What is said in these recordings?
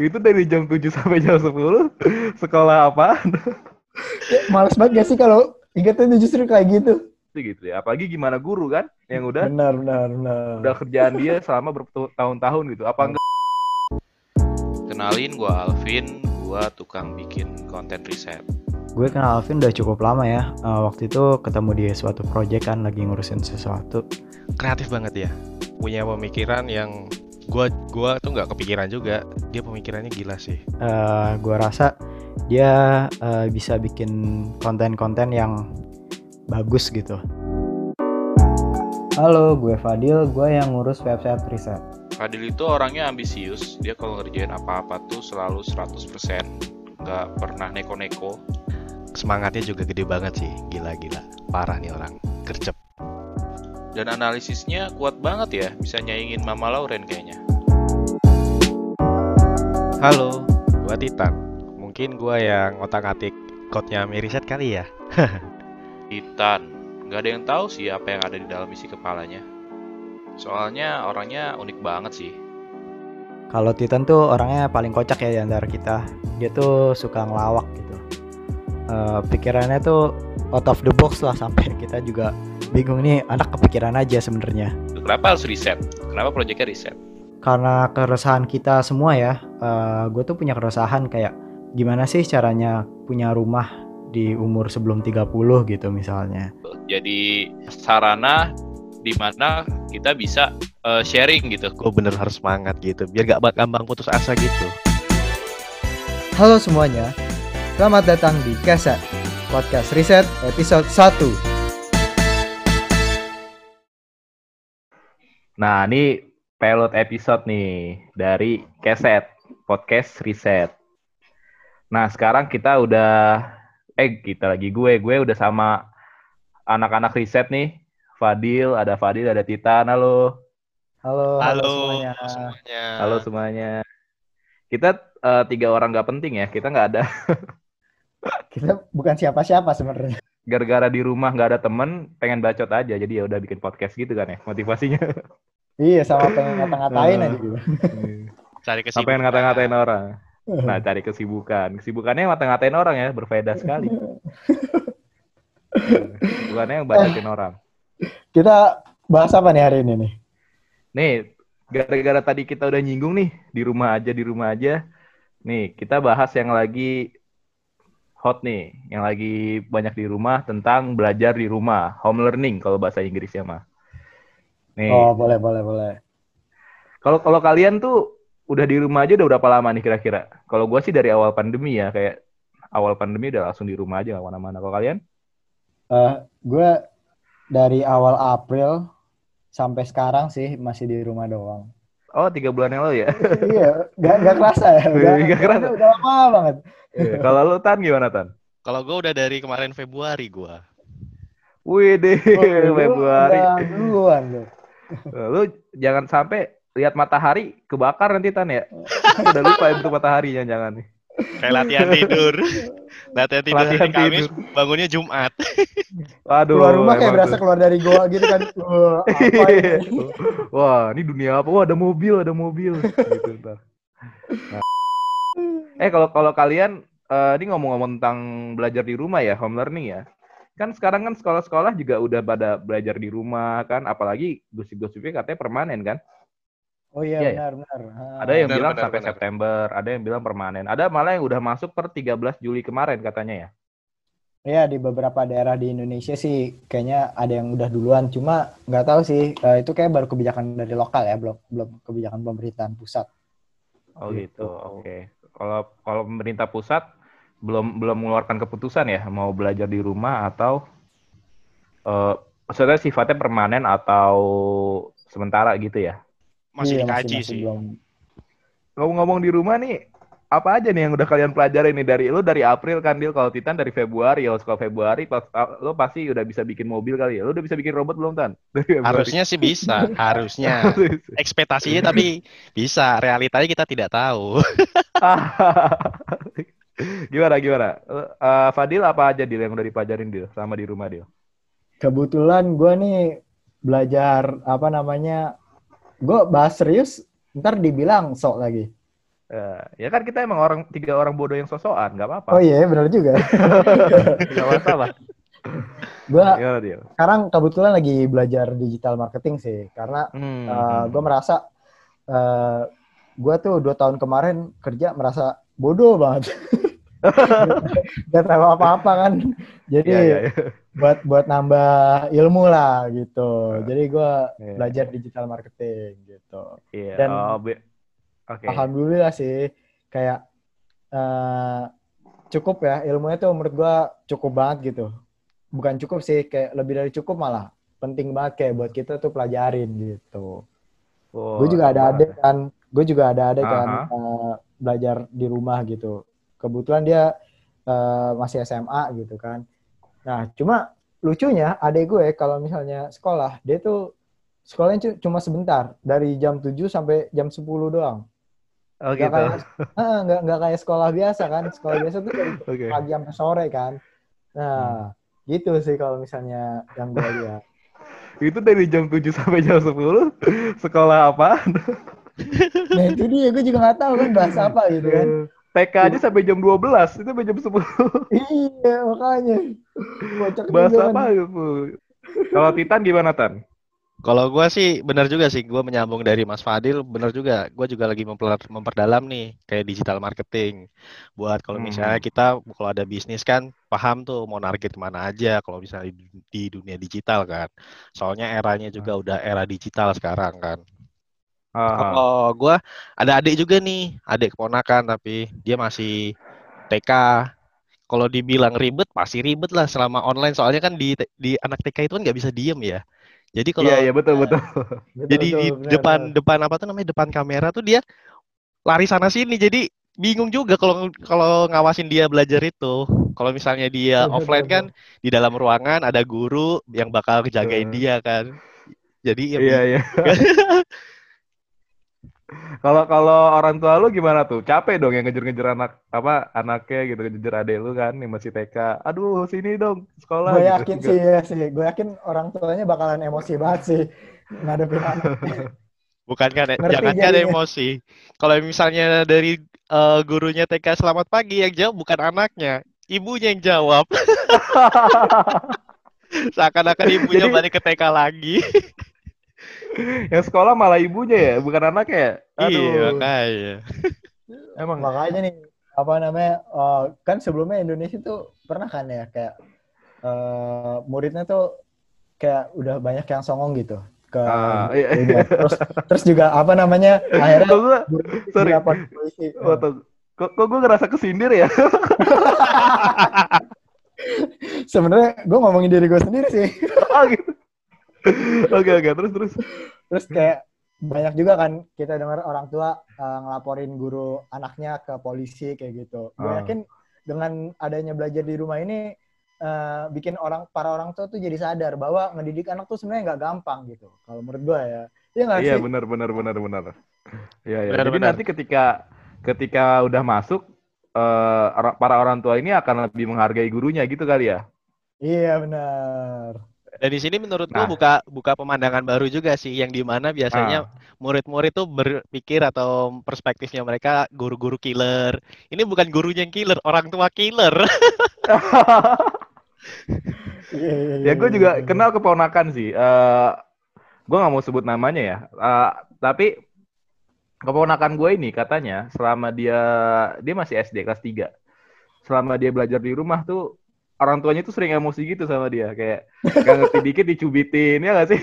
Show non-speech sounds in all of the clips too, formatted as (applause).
itu dari jam 7 sampai jam 10 sekolah apa? Ya, males banget gak sih kalau ingatnya justru kayak gitu. gitu ya. Apalagi gimana guru kan yang udah Benar, benar, benar. udah kerjaan dia selama bertahun-tahun gitu. Apa enggak? Kenalin gua Alvin, gua tukang bikin konten riset. Gue kenal Alvin udah cukup lama ya. Eh, waktu itu ketemu di suatu proyek kan lagi ngurusin sesuatu. Kreatif banget ya. Punya pemikiran yang gua gua tuh nggak kepikiran juga. Dia pemikirannya gila sih. Eh, gue rasa dia eh, bisa bikin konten-konten yang bagus gitu. Halo, gue Fadil. Gue yang ngurus website riset. Fadil itu orangnya ambisius. Dia kalau ngerjain apa-apa tuh selalu 100%. Nggak pernah neko-neko. Semangatnya juga gede banget sih. Gila-gila. Parah nih orang. Gercep. Dan analisisnya kuat banget ya. Bisa nyaingin Mama Lauren kayaknya. Halo, gua Titan. Mungkin gua yang otak-atik code-nya Miriset kali ya. (laughs) Titan. Nggak ada yang tahu sih apa yang ada di dalam isi kepalanya. Soalnya orangnya unik banget sih. Kalau Titan tuh orangnya paling kocak ya di antara kita. Dia tuh suka ngelawak gitu. Eh, pikirannya tuh out of the box lah sampai kita juga bingung nih anak kepikiran aja sebenarnya. Kenapa harus riset? Kenapa proyeknya riset? Karena keresahan kita semua ya, gue tuh punya keresahan kayak gimana sih caranya punya rumah di umur sebelum 30 gitu misalnya. Jadi sarana di mana kita bisa eh, sharing gitu. Gue bener harus semangat gitu, biar gak gampang putus asa gitu. Halo semuanya, selamat datang di Keset, podcast riset episode 1. Nah, ini pilot episode nih dari Keset Podcast Riset. Nah, sekarang kita udah eh kita lagi gue, gue udah sama anak-anak riset nih. Fadil, ada Fadil, ada Titan. Halo. Halo, halo, semuanya. semuanya. Halo semuanya. Kita eh, tiga orang nggak penting ya. Kita nggak ada (laughs) Kita bukan siapa-siapa sebenarnya. gara-gara di rumah nggak ada temen, pengen bacot aja. Jadi ya udah bikin podcast gitu kan ya motivasinya. Iya, sama pengen ngata-ngatain aja gitu. (laughs) Cari kesibukan. pengen ngata-ngatain orang. Nah, cari kesibukan. Kesibukannya ngata-ngatain orang ya, berbeda sekali. Bukannya yang bacotin orang. Kita bahas apa nih hari ini nih? Nih, gara-gara tadi kita udah nyinggung nih, di rumah aja, di rumah aja. Nih, kita bahas yang lagi hot nih, yang lagi banyak di rumah tentang belajar di rumah, home learning kalau bahasa Inggrisnya mah. Nih, Oh, boleh, boleh, boleh. kalau kalau kalian tuh udah di rumah aja udah berapa lama nih kira-kira? Kalau gua sih dari awal pandemi ya, kayak awal pandemi udah langsung di rumah aja ke mana-mana. Kalau kalian? Eh, gue dari awal April sampai sekarang sih masih di rumah doang. Oh, tiga bulan yang lalu ya? (laughs) iya, gak, gak kerasa ya. Udah, Nggak kerasa. Udah lama banget. Iya. Kalau lu Tan gimana Tan? Kalau gue udah dari kemarin Februari gue. Wih deh, Oh, Februari. duluan lu. Lu jangan sampai lihat matahari kebakar nanti Tan ya. (laughs) Udah lupa ya bentuk mataharinya jangan nih. Kayak latihan tidur. (laughs) latihan tidur Latihan hari Kamis, tidur. bangunnya Jumat. (laughs) Waduh. Keluar rumah kayak berasa tuh. keluar dari goa gitu kan. (laughs) Wah, apa ini? Wah, ini dunia apa? Wah, ada mobil, ada mobil. gitu, ntar. Nah. Eh, kalau kalau kalian eh, ini ngomong-ngomong tentang belajar di rumah ya, home learning ya. Kan sekarang kan sekolah-sekolah juga udah pada belajar di rumah kan, apalagi gosip-gosipnya katanya permanen kan. Oh iya, Iya, ya? benar, benar. Ada yang Benar, bilang benar, sampai benar. September, ada yang bilang permanen. Ada malah yang udah masuk per 13 Juli kemarin katanya ya. Iya, di beberapa daerah di Indonesia sih kayaknya ada yang udah duluan. Cuma nggak tahu sih, eh, itu kayak baru kebijakan dari lokal ya, belum belum kebijakan pemerintahan pusat. Oh Gitu. gitu. Oke. Kalau kalau pemerintah pusat belum belum mengeluarkan keputusan ya mau belajar di rumah atau eh maksudnya sifatnya permanen atau sementara gitu ya. Masih Iya, dikaji masih sih. belum. Ngomong-ngomong di rumah nih, apa aja nih yang udah kalian pelajari nih dari lu dari April kan Dil kalau Titan dari Februari ya sekolah Februari pas ah, lu pasti udah bisa bikin mobil kali ya. Lu udah bisa bikin robot belum Tan? (laughs) Dari Februari. Harusnya sih bisa, (laughs) harusnya. Ekspektasinya tapi bisa, realitanya kita tidak tahu. (laughs) gimana gimana? Eh, Fadil apa aja Dil yang udah dipelajarin Dil sama di rumah Dil? Kebetulan gue nih belajar apa namanya, gue bahas serius, ntar dibilang sok lagi. Eh, ya kan kita emang orang tiga orang bodoh yang sosokan, nggak apa-apa. Oh iya, benar juga. (laughs) Nggak masalah. Gua Gimana dia? sekarang kebetulan lagi belajar digital marketing sih, karena Hmm, uh, hmm. gue merasa uh, gue tuh dua tahun kemarin kerja merasa bodoh banget. (laughs) (laughs) Gak tahu apa-apa kan. Jadi Iya, iya, iya. buat buat nambah ilmu lah gitu. Jadi gue Iya. belajar digital marketing gitu. Iya. Dan- oh, be-. Alhamdulillah sih kayak eh cukup ya ilmunya tuh menurut gua cukup banget gitu. Bukan cukup sih kayak lebih dari cukup malah penting banget kayak buat kita tuh pelajarin gitu. Oh, gue juga ada adik kan, gue juga ada adik kan Aha. eh, belajar di rumah gitu. Kebetulan dia eh, masih SMA gitu kan. Nah cuma lucunya adik gue kalau misalnya sekolah dia tuh sekolahnya cu- cuma sebentar dari jam 7 sampai jam 10 doang. Oh Nggak gitu. kayak, Ah, nggak nggak kayak sekolah biasa kan. Sekolah biasa tuh dari (laughs) Oke. pagi sampai sore kan. Nah, Hmm. gitu sih kalau misalnya yang gue lihat. (laughs) Itu dari jam 7 sampai jam 10 sekolah apa? Nah itu dia, gue juga nggak tahu kan bahasa apa gitu kan. (laughs) TK aja sampai jam 12, itu sampai jam 10. iya, makanya. Kocak Bahasa kan. apa itu? Kalau Titan gimana Tan? Kalau gua sih benar juga sih, gua menyambung dari Mas Fadil, benar juga. Gua juga lagi memper- memperdalam nih kayak digital marketing. Buat kalau Hmm. misalnya kita kalau ada bisnis kan paham tuh mau target ke mana aja kalau misalnya di, di dunia digital kan. Soalnya eranya juga udah era digital sekarang kan. Ah, Kalau gua ada adik juga nih, adik keponakan tapi dia masih TK. Kalau dibilang ribet, pasti ribet lah selama online. Soalnya kan di di anak TK itu kan nggak bisa diem ya. Jadi kalau Iya, iya betul betul. (laughs) Betul, jadi betul, di benar, depan benar. depan apa tuh namanya depan kamera tuh dia lari sana sini. Jadi bingung juga kalau kalau ngawasin dia belajar itu. Kalau misalnya dia Betul, offline betul, kan di dalam ruangan ada guru yang bakal jagain Betul. dia kan. Jadi ya Iya, iya. (laughs) Kalau kalau orang tua lu gimana tuh? Capek dong yang ngejar-ngejar anak apa anaknya gitu, ngejar adek lu kan yang masih TK. Aduh, sini dong sekolah Gue gitu. yakin sih ya sih. Gue yakin orang tuanya bakalan emosi banget sih ngadepin anak. (laughs) bukan kan Ngerti jangan kan jadinya. emosi. Kalau misalnya dari eh, gurunya TK selamat pagi yang jawab bukan anaknya, ibunya yang jawab. (laughs) Seakan-akan ibunya Jadi- balik ke TK lagi. (laughs) yang sekolah malah ibunya ya, bukan anaknya ya? Aduh. Iya, makanya. Emang Makanya nih apa namanya eh, kan sebelumnya Indonesia tuh pernah kan ya kayak eh, muridnya tuh kayak udah banyak yang songong gitu ke Ah, iya. gurunya. terus terus juga apa namanya akhirnya Kok gua, sorry. polisi. oh, tuh. kok, kok gue ngerasa kesindir ya? (laughs) Sebenarnya gue ngomongin diri gue sendiri sih. Ah, gitu. Oke, oke, terus terus. Terus kayak banyak juga kan kita dengar orang tua eh, ngelaporin guru anaknya ke polisi kayak gitu. Gue Ah. yakin dengan adanya belajar di rumah ini eh, bikin orang para orang tua tuh jadi sadar bahwa ngedidik anak tuh sebenarnya nggak gampang gitu. Kalau menurut gue ya. Iya nggak Iya, sih? benar benar benar benar. Iya, iya. Jadi benar. nanti ketika ketika udah masuk eh, ora- para orang tua ini akan lebih menghargai gurunya gitu kali ya? Iya benar. Dan di sini menurut gua Nah. buka buka pemandangan baru juga sih yang di mana biasanya Ah. murid-murid tuh berpikir atau perspektifnya mereka guru-guru killer. Ini bukan gurunya yang killer, orang tua killer. (laughs) Ya gue juga kenal keponakan sih. Eh gue nggak mau sebut namanya ya. Eh, tapi keponakan gue ini katanya selama dia dia masih SD kelas 3. Selama dia belajar di rumah tuh orang tuanya tuh sering emosi gitu sama dia kayak gak ngerti (laughs) dikit dicubitin ya gak sih?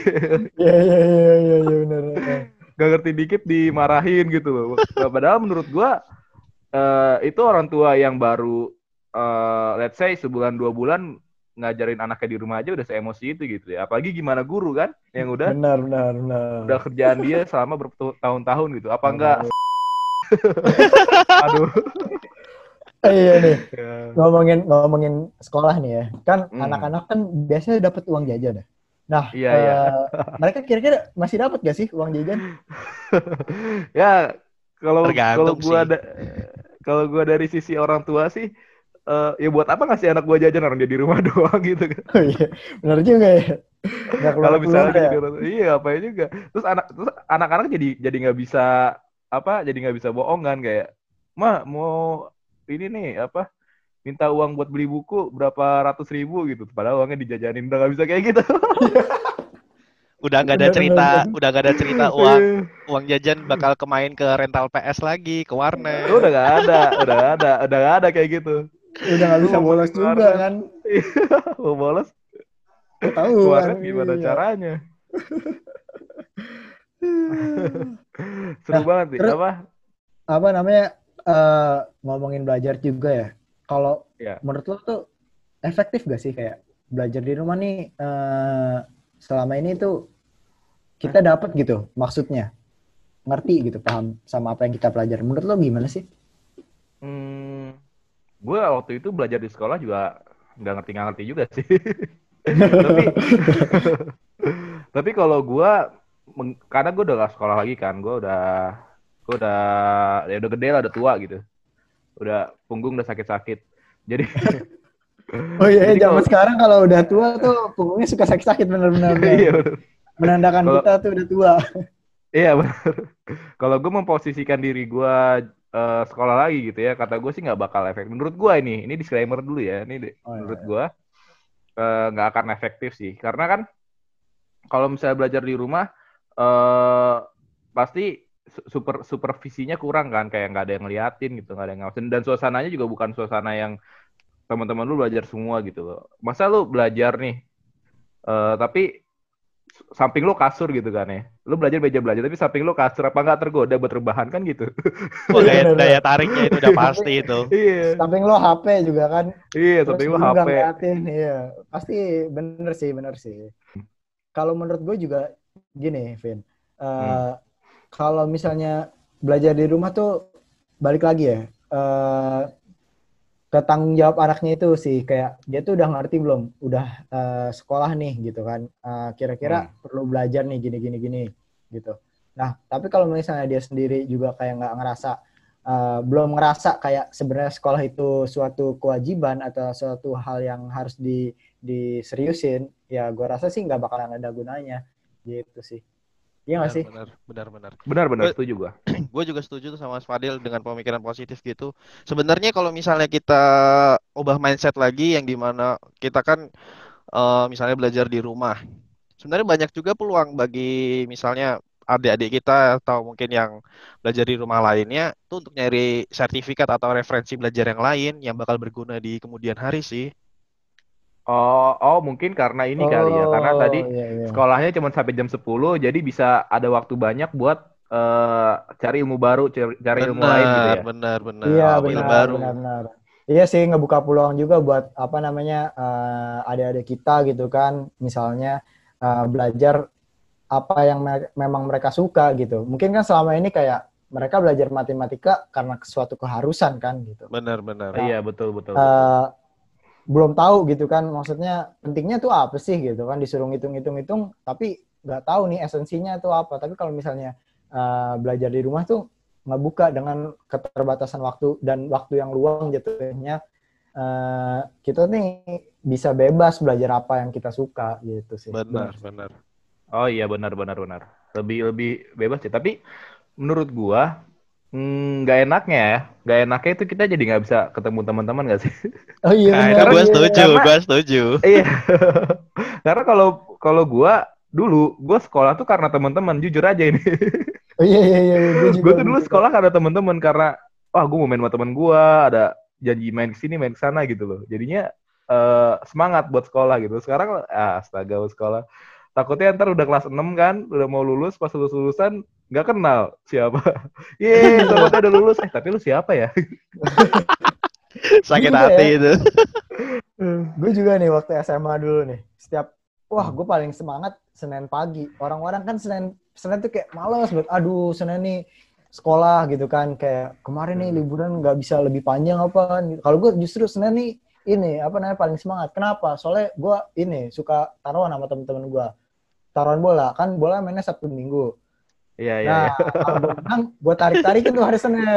Iya iya iya iya iya benar. (laughs) gak ngerti dikit dimarahin gitu loh. Padahal menurut gua eh, itu orang tua yang baru eh, let's say sebulan dua bulan ngajarin anaknya di rumah aja udah seemosi itu gitu ya. Apalagi gimana guru kan yang udah Benar benar benar. udah kerjaan dia selama bertahun-tahun gitu. Apa enggak (laughs) aduh iya nih. Ya. ngomongin ngomongin sekolah nih ya. Kan Hmm. anak-anak kan biasanya dapat uang jajan ya. Nah Iya, iya. eh, mereka kira-kira masih dapat gak sih uang jajan? (laughs) Ya kalau kalau gua ada kalau gua dari sisi orang tua sih eh, ya buat apa ngasih anak gua jajan? Orang dia di rumah (laughs) doang gitu kan. Oh iya benar juga ya. Kalau misalnya ya. jadi iya ngapain juga. Terus anak terus anak-anak jadi jadi nggak bisa apa jadi nggak bisa bohong kan kayak mah mau ini nih apa minta uang buat beli buku berapa ratus ribu gitu. Padahal uangnya dijajanin udah nggak bisa kayak gitu. (laughs) Udah nggak ada cerita, udah nggak ada cerita uang uang jajan bakal kemain ke rental PS lagi, ke warnet. udah nggak ada udah nggak ada udah nggak ada kayak gitu. Udah nggak bisa bolos juga kan. (laughs) mau bolos? Tahu. warnet kan, gimana iya. caranya? (laughs) Seru Nah, banget sih. apa? Apa namanya eh, ngomongin belajar juga ya. Kalau ya menurut lo tuh efektif gak sih kayak belajar di rumah nih eh, selama ini tuh kita dapat gitu maksudnya ngerti gitu paham sama apa yang kita pelajari menurut lo gimana sih Hmm, gue waktu itu belajar di sekolah juga nggak ngerti nggak ngerti juga sih. (laughs) tapi (laughs) tapi kalau gue karena gue udah gak sekolah lagi kan, gue udah gue udah ya udah gede lah, udah tua gitu, udah punggung udah sakit-sakit. Jadi (laughs) oh iya Jadi zaman kalau- sekarang kalau udah tua tuh punggungnya suka sakit-sakit bener-bener (laughs) iya bener. menandakan Kalau- kita tuh udah tua (laughs) Iya benar. Kalau gue memposisikan diri gue eh, sekolah lagi gitu ya, kata gue sih nggak bakal efektif. Menurut gue ini, ini disclaimer dulu ya. Ini Oh, iya, menurut iya. gue eh, nggak akan efektif sih, karena kan kalau misalnya belajar di rumah, eh pasti super supervisinya kurang kan, kayak nggak ada yang ngeliatin gitu, nggak ada yang ngawasin. Dan suasananya juga bukan suasana yang teman-teman lu belajar semua gitu loh. Masa lu belajar nih, eh, tapi samping lu kasur gitu kan ya. Lu belajar meja belajar tapi samping lu kasur apa nggak tergoda buat rebahan kan gitu. Wah, (laughs) daya, daya tariknya itu udah pasti itu. (laughs) iya. samping lo HP juga kan Iya, Terus samping lu lu nggak HP. ngeliatin, iya pasti bener sih bener sih kalau menurut gue juga gini Vin Eh, Hmm. Kalau misalnya belajar di rumah tuh balik lagi ya eh ke tanggung jawab anaknya itu sih kayak dia tuh udah ngerti belum? Udah eh, sekolah nih gitu kan. Eh, kira-kira Hmm. perlu belajar nih gini gini gini gitu. Nah tapi kalau misalnya dia sendiri juga kayak nggak ngerasa eh, belum ngerasa kayak sebenarnya sekolah itu suatu kewajiban atau suatu hal yang harus di diseriusin ya gue rasa sih nggak bakalan ada gunanya gitu sih iya nggak sih Benar, benar, benar. Benar-benar Eh, setuju gua. (clears throat) gue juga setuju tuh sama Mas Fadil dengan pemikiran positif gitu. Sebenarnya kalau misalnya kita ubah mindset lagi yang di mana kita kan eh, misalnya belajar di rumah, sebenarnya banyak juga peluang bagi misalnya adik-adik kita atau mungkin yang belajar di rumah lainnya tuh untuk nyari sertifikat atau referensi belajar yang lain yang bakal berguna di kemudian hari sih. Oh, oh mungkin karena ini kali ya. Karena Oh, tadi iya, iya. sekolahnya cuma sampai jam 10, jadi bisa ada waktu banyak buat eh, cari ilmu baru, cari, cari ilmu lain gitu ya. benar, benar. Iya Ilmu benar, baru. benar, benar. Iya sih ngebuka peluang juga buat apa namanya eh, adik-adik kita gitu kan, misalnya eh, belajar apa yang me- memang mereka suka gitu. Mungkin kan selama ini kayak mereka belajar matematika karena suatu keharusan kan gitu. Benar, benar. Iya, betul, betul. Eh, belum tahu gitu kan, maksudnya pentingnya tuh apa sih gitu kan disuruh ngitung-ngitung-ngitung, tapi nggak tahu nih esensinya tuh apa. Tapi kalau misalnya eh, belajar di rumah tuh ngebuka dengan keterbatasan waktu dan waktu yang luang jatuhnya eh, kita nih bisa bebas belajar apa yang kita suka gitu sih. Benar, benar. Oh iya benar benar benar. Lebih lebih bebas sih. Tapi menurut gua hmm, nggak enaknya ya, nggak enaknya itu kita jadi nggak bisa ketemu teman-teman nggak sih? (laughs) Oh iya Nah, benar. gue iya. setuju, Karena- gue setuju. (laughs) Iya. Karena kalau kalau gua dulu gua sekolah tuh karena teman-teman jujur aja ini. (laughs) Oh iya iya iya. Gue juga. gue tuh dulu sekolah karena teman-teman karena wah gue mau main sama teman gue ada janji main ke sini main ke sana gitu loh jadinya eh, semangat buat sekolah gitu sekarang ah, astaga buat sekolah takutnya ntar udah kelas 6 kan udah mau lulus pas lulus lulusan nggak kenal siapa. (laughs) Ye takutnya udah lulus. Eh tapi lu siapa ya? (laughs) Sakit Juga hati ya. itu. (laughs) gue juga nih waktu SMA dulu nih setiap wah gue paling semangat Senin pagi. Orang-orang kan Senin Senin tuh kayak males banget aduh Senin nih sekolah gitu kan. Kayak kemarin nih liburan nggak bisa lebih panjang apa kan gitu. kalau gue justru Senin nih ini apa namanya paling semangat. Kenapa? Soalnya gue ini suka taruhan sama temen-temen gue taruhan bola. Kan bola mainnya Sabtu Minggu iya iya nah iya. kalau gue menang gue tarik tarikin tuh hari Senin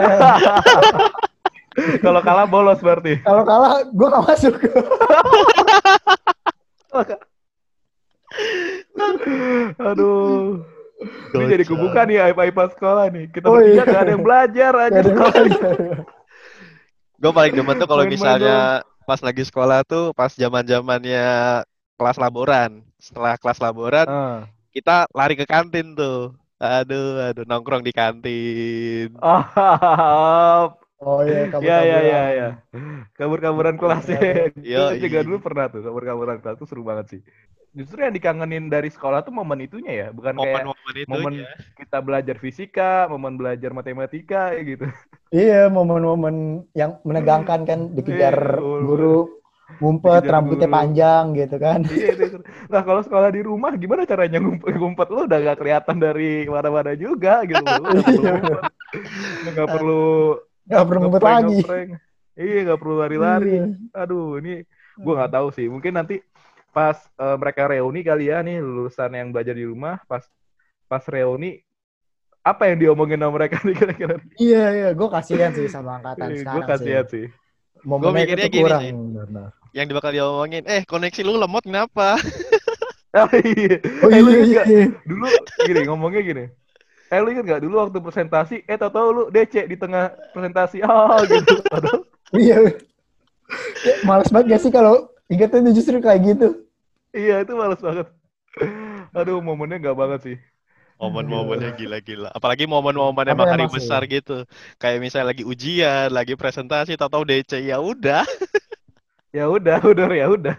kalau kalah bolos berarti kalau kalah gue gak masuk (laughs) aduh Ini jadi kebuka nih aib-aiban sekolah nih. Kita Oh, bertiga iya. gak ada yang belajar aja. Gue paling demen tuh kalau misalnya pas lagi sekolah tuh pas zaman zamannya kelas laboran. Setelah kelas laboran Ah. kita lari ke kantin tuh. Aduh, aduh nongkrong di kantin. Ah, (laughs) Oh iya, kabur ya ya ya ya. Kabur-kaburan kelas ya. Yo, Gue juga iya. dulu pernah tuh kabur-kaburan kelas tuh seru banget sih. Justru yang dikangenin dari sekolah tuh momen itunya ya, bukan kayak Momen-momen itu momen ya. kita belajar fisika, momen belajar matematika gitu. Iya, momen-momen yang menegangkan kan dikejar Iya, momen- guru ngumpet, rambutnya guru. panjang gitu kan. (laughs) Iya, seru. Nah kalau sekolah di rumah gimana caranya ngumpet, ngumpet lu udah gak kelihatan dari mana-mana juga gitu. Lu nggak perlu. Lu nggak perlu Gak perlu ngumpet lagi. ngeprank. Iya nggak perlu lari-lari. Iya. Aduh ini gue nggak tahu sih. Mungkin nanti pas eh, mereka reuni kali ya nih lulusan yang belajar di rumah pas pas reuni apa yang diomongin sama mereka nih kira-kira? Iya, iya, gue kasihan sih sama angkatan Gue sekarang kasihan sih. sih. Momennya mikirnya gini kurang. sih. benar. Yang bakal diomongin, eh koneksi lu lemot kenapa? (laughs) Oh, iya. Oh Eh, lu iya, inget iya, iya. Dulu gini ngomongnya gini. Eh lu inget gak dulu waktu presentasi, eh tau-tau lu DC di tengah presentasi, ah (laughs) gitu. (laughs) Iya. Ya, Males banget gak sih kalau ingetnya tuh justru kayak gitu. iya itu males banget. Aduh momennya nggak banget sih. Momen-momennya gila-gila. Apalagi momen-momen yang hari masih? besar gitu. Kayak misalnya lagi ujian, lagi presentasi, tahu-tahu DC ya udah. Ya udah, (laughs) udah ya udah.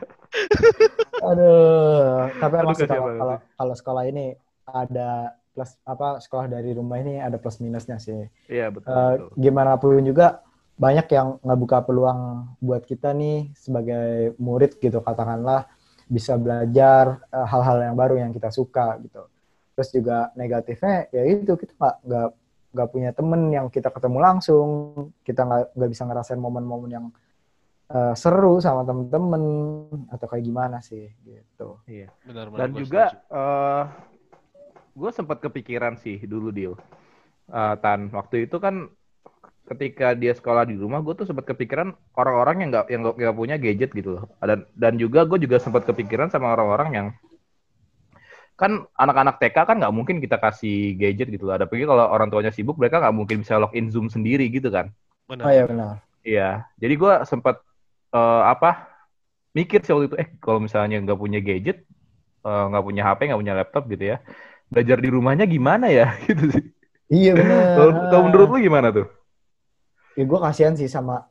Aduh, tapi Aduh, emang kalau banget kalau kalau sekolah ini ada plus apa sekolah dari rumah ini ada plus minusnya sih. Iya betul. Eh, betul. gimana pun juga banyak yang ngebuka peluang buat kita nih sebagai murid gitu katakanlah bisa belajar eh, hal-hal yang baru yang kita suka gitu. Terus juga negatifnya ya itu kita nggak nggak nggak punya temen yang kita ketemu langsung, kita nggak nggak bisa ngerasain momen-momen yang eh, seru sama temen-temen atau kayak gimana sih gitu. Iya. Benar-benar. Dan gua juga setuju. eh gue sempat kepikiran sih dulu deal. Eh, Tan, waktu itu kan ketika dia sekolah di rumah, gue tuh sempat kepikiran orang-orang yang nggak yang nggak nggak punya gadget gitu loh. Dan dan juga gue juga sempat kepikiran sama orang-orang yang kan anak-anak TK kan nggak mungkin kita kasih gadget gitu loh. Ada pergi kalau orang tuanya sibuk, mereka nggak mungkin bisa login Zoom sendiri gitu kan. Benar. Oh iya benar. Iya, jadi gue sempat eh, apa mikir sih waktu itu, eh kalau misalnya nggak punya gadget, eh, nggak punya HP, nggak punya laptop gitu ya, belajar di rumahnya gimana ya (laughs) gitu sih. Iya benar. Kalau menurut lu gimana tuh? ya gue kasihan sih sama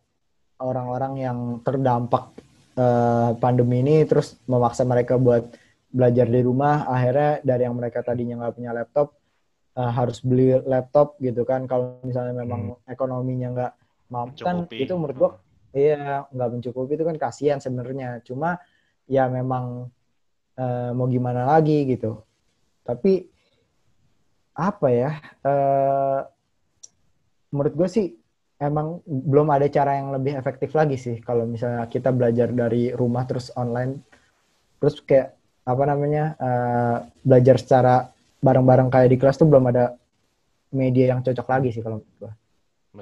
orang-orang yang terdampak eh, pandemi ini terus memaksa mereka buat belajar di rumah akhirnya dari yang mereka tadinya nggak punya laptop eh, harus beli laptop gitu kan kalau misalnya memang ekonominya nggak mampu kan Mencukupi. itu menurut gue iya nggak mencukupi itu kan kasihan sebenarnya. Cuma ya memang eh, mau gimana lagi gitu. Tapi apa ya eh menurut gue sih emang belum ada cara yang lebih efektif lagi sih. Kalau misalnya kita belajar dari rumah terus online terus kayak apa namanya eh, belajar secara bareng-bareng kayak di kelas tuh belum ada media yang cocok lagi sih kalau menurut gue.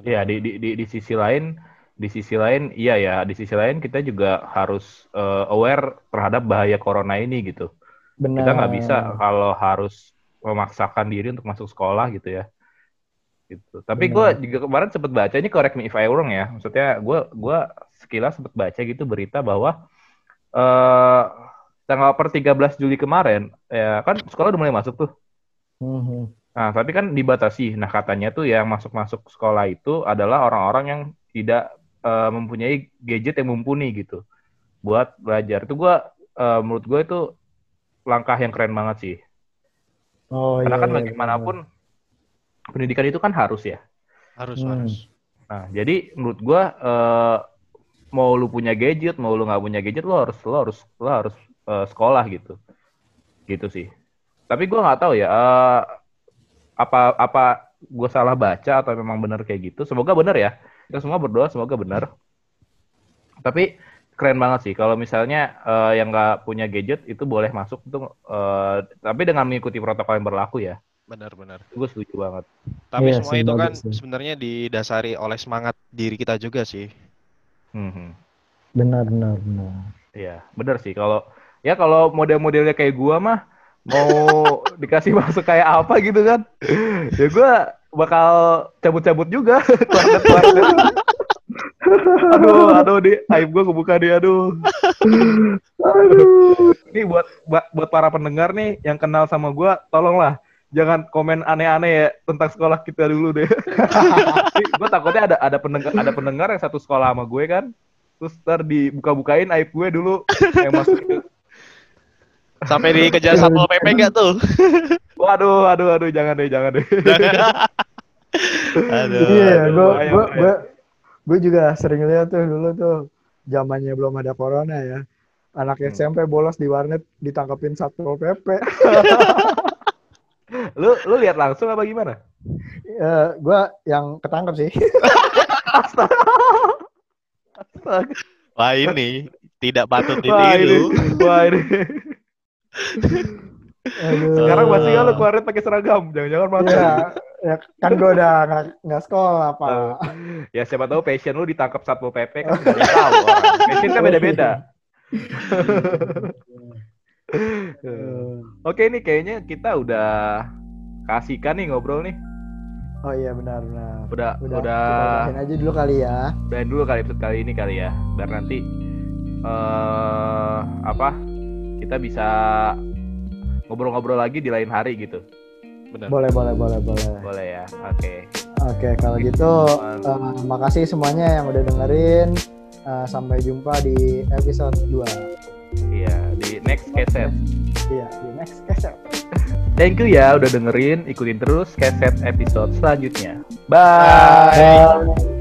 Iya di, di di di sisi lain, di sisi lain iya ya, di sisi lain kita juga harus eh, aware terhadap bahaya corona ini gitu. Benar. Kita nggak bisa kalau harus memaksakan diri untuk masuk sekolah gitu ya. Gitu. Tapi gue juga kemarin sempat baca ini correct me if I wrong ya. Maksudnya gue gua sekilas sempat baca gitu berita bahwa eh tanggal per 13 Juli kemarin ya kan sekolah udah mulai masuk tuh. Mhm. Nah, tapi kan dibatasi. Nah, katanya tuh yang masuk-masuk sekolah itu adalah orang-orang yang tidak eh, mempunyai gadget yang mumpuni gitu buat belajar. Itu gua eh, menurut gue itu langkah yang keren banget sih. Oh Karena iya. kan iya, bagaimanapun pendidikan itu kan harus ya. Harus, Hmm. harus. Nah, jadi menurut gua eh, mau lu punya gadget, mau lu nggak punya gadget, lo harus lo harus lo harus eh, sekolah gitu, gitu sih. Tapi gua nggak tahu ya eh, apa apa gue salah baca atau memang benar kayak gitu. Semoga benar ya. Kita semua berdoa semoga benar. Tapi keren banget sih kalau misalnya eh, yang nggak punya gadget itu boleh masuk itu, eh, tapi dengan mengikuti protokol yang berlaku ya. Benar-benar. Gue setuju banget. Tapi Iya semua itu kan sih. sebenarnya didasari oleh semangat diri kita juga sih. Mhm. Benar benar benar. Iya, bener sih. Kalau ya kalau model-modelnya kayak gua mah mau (laughs) dikasih masuk kayak apa gitu kan ya gue bakal cabut-cabut juga. (laughs) Keluarga keluarga (laughs) aduh aduh di. Aib gue kebuka dia aduh. Aduh. ini buat buat buat para pendengar nih yang kenal sama gue tolonglah jangan komen aneh-aneh ya tentang sekolah kita dulu deh (laughs) gue takutnya ada ada pendengar ada pendengar yang satu sekolah sama gue kan. Terus ntar dibuka-bukain aib gue dulu yang masuk Sampai dikejar satpol pp gak tuh? (laughs) waduh aduh aduh jangan deh jangan deh Aduh. Iya, aduh, gue gue gue juga sering lihat tuh dulu tuh zamannya belum ada corona ya. Anak Hmm. SMP bolos di warnet ditangkapin satpol pp. (laughs) lu lu lihat langsung apa gimana Eh, gue yang ketangkep sih. (laughs) Wah ini tidak patut wah ini ditiru. wah ini Aduh. sekarang masih lu keluarin pakai seragam jangan-jangan masuk Ya, ya kan gue udah nggak nggak sekolah pak. ya siapa tahu passion lu ditangkap satpol pp kan (laughs) nggak tahu passion kan beda-beda oke ini kayaknya kita udah kasihkan nih ngobrol nih Oh iya benar benar. udah Udah, udah kita aja dulu kali ya. udahin dulu kali episode kali ini kali ya biar nanti eh apa kita bisa ngobrol-ngobrol lagi di lain hari gitu Benar. Boleh boleh boleh boleh. boleh ya oke Oke kalau gitu eh, makasih semuanya yang udah dengerin. Eh, sampai jumpa di episode 2 iya di next cassette Iya di next cassette. thank you ya udah dengerin ikutin terus cassette episode selanjutnya bye Bye.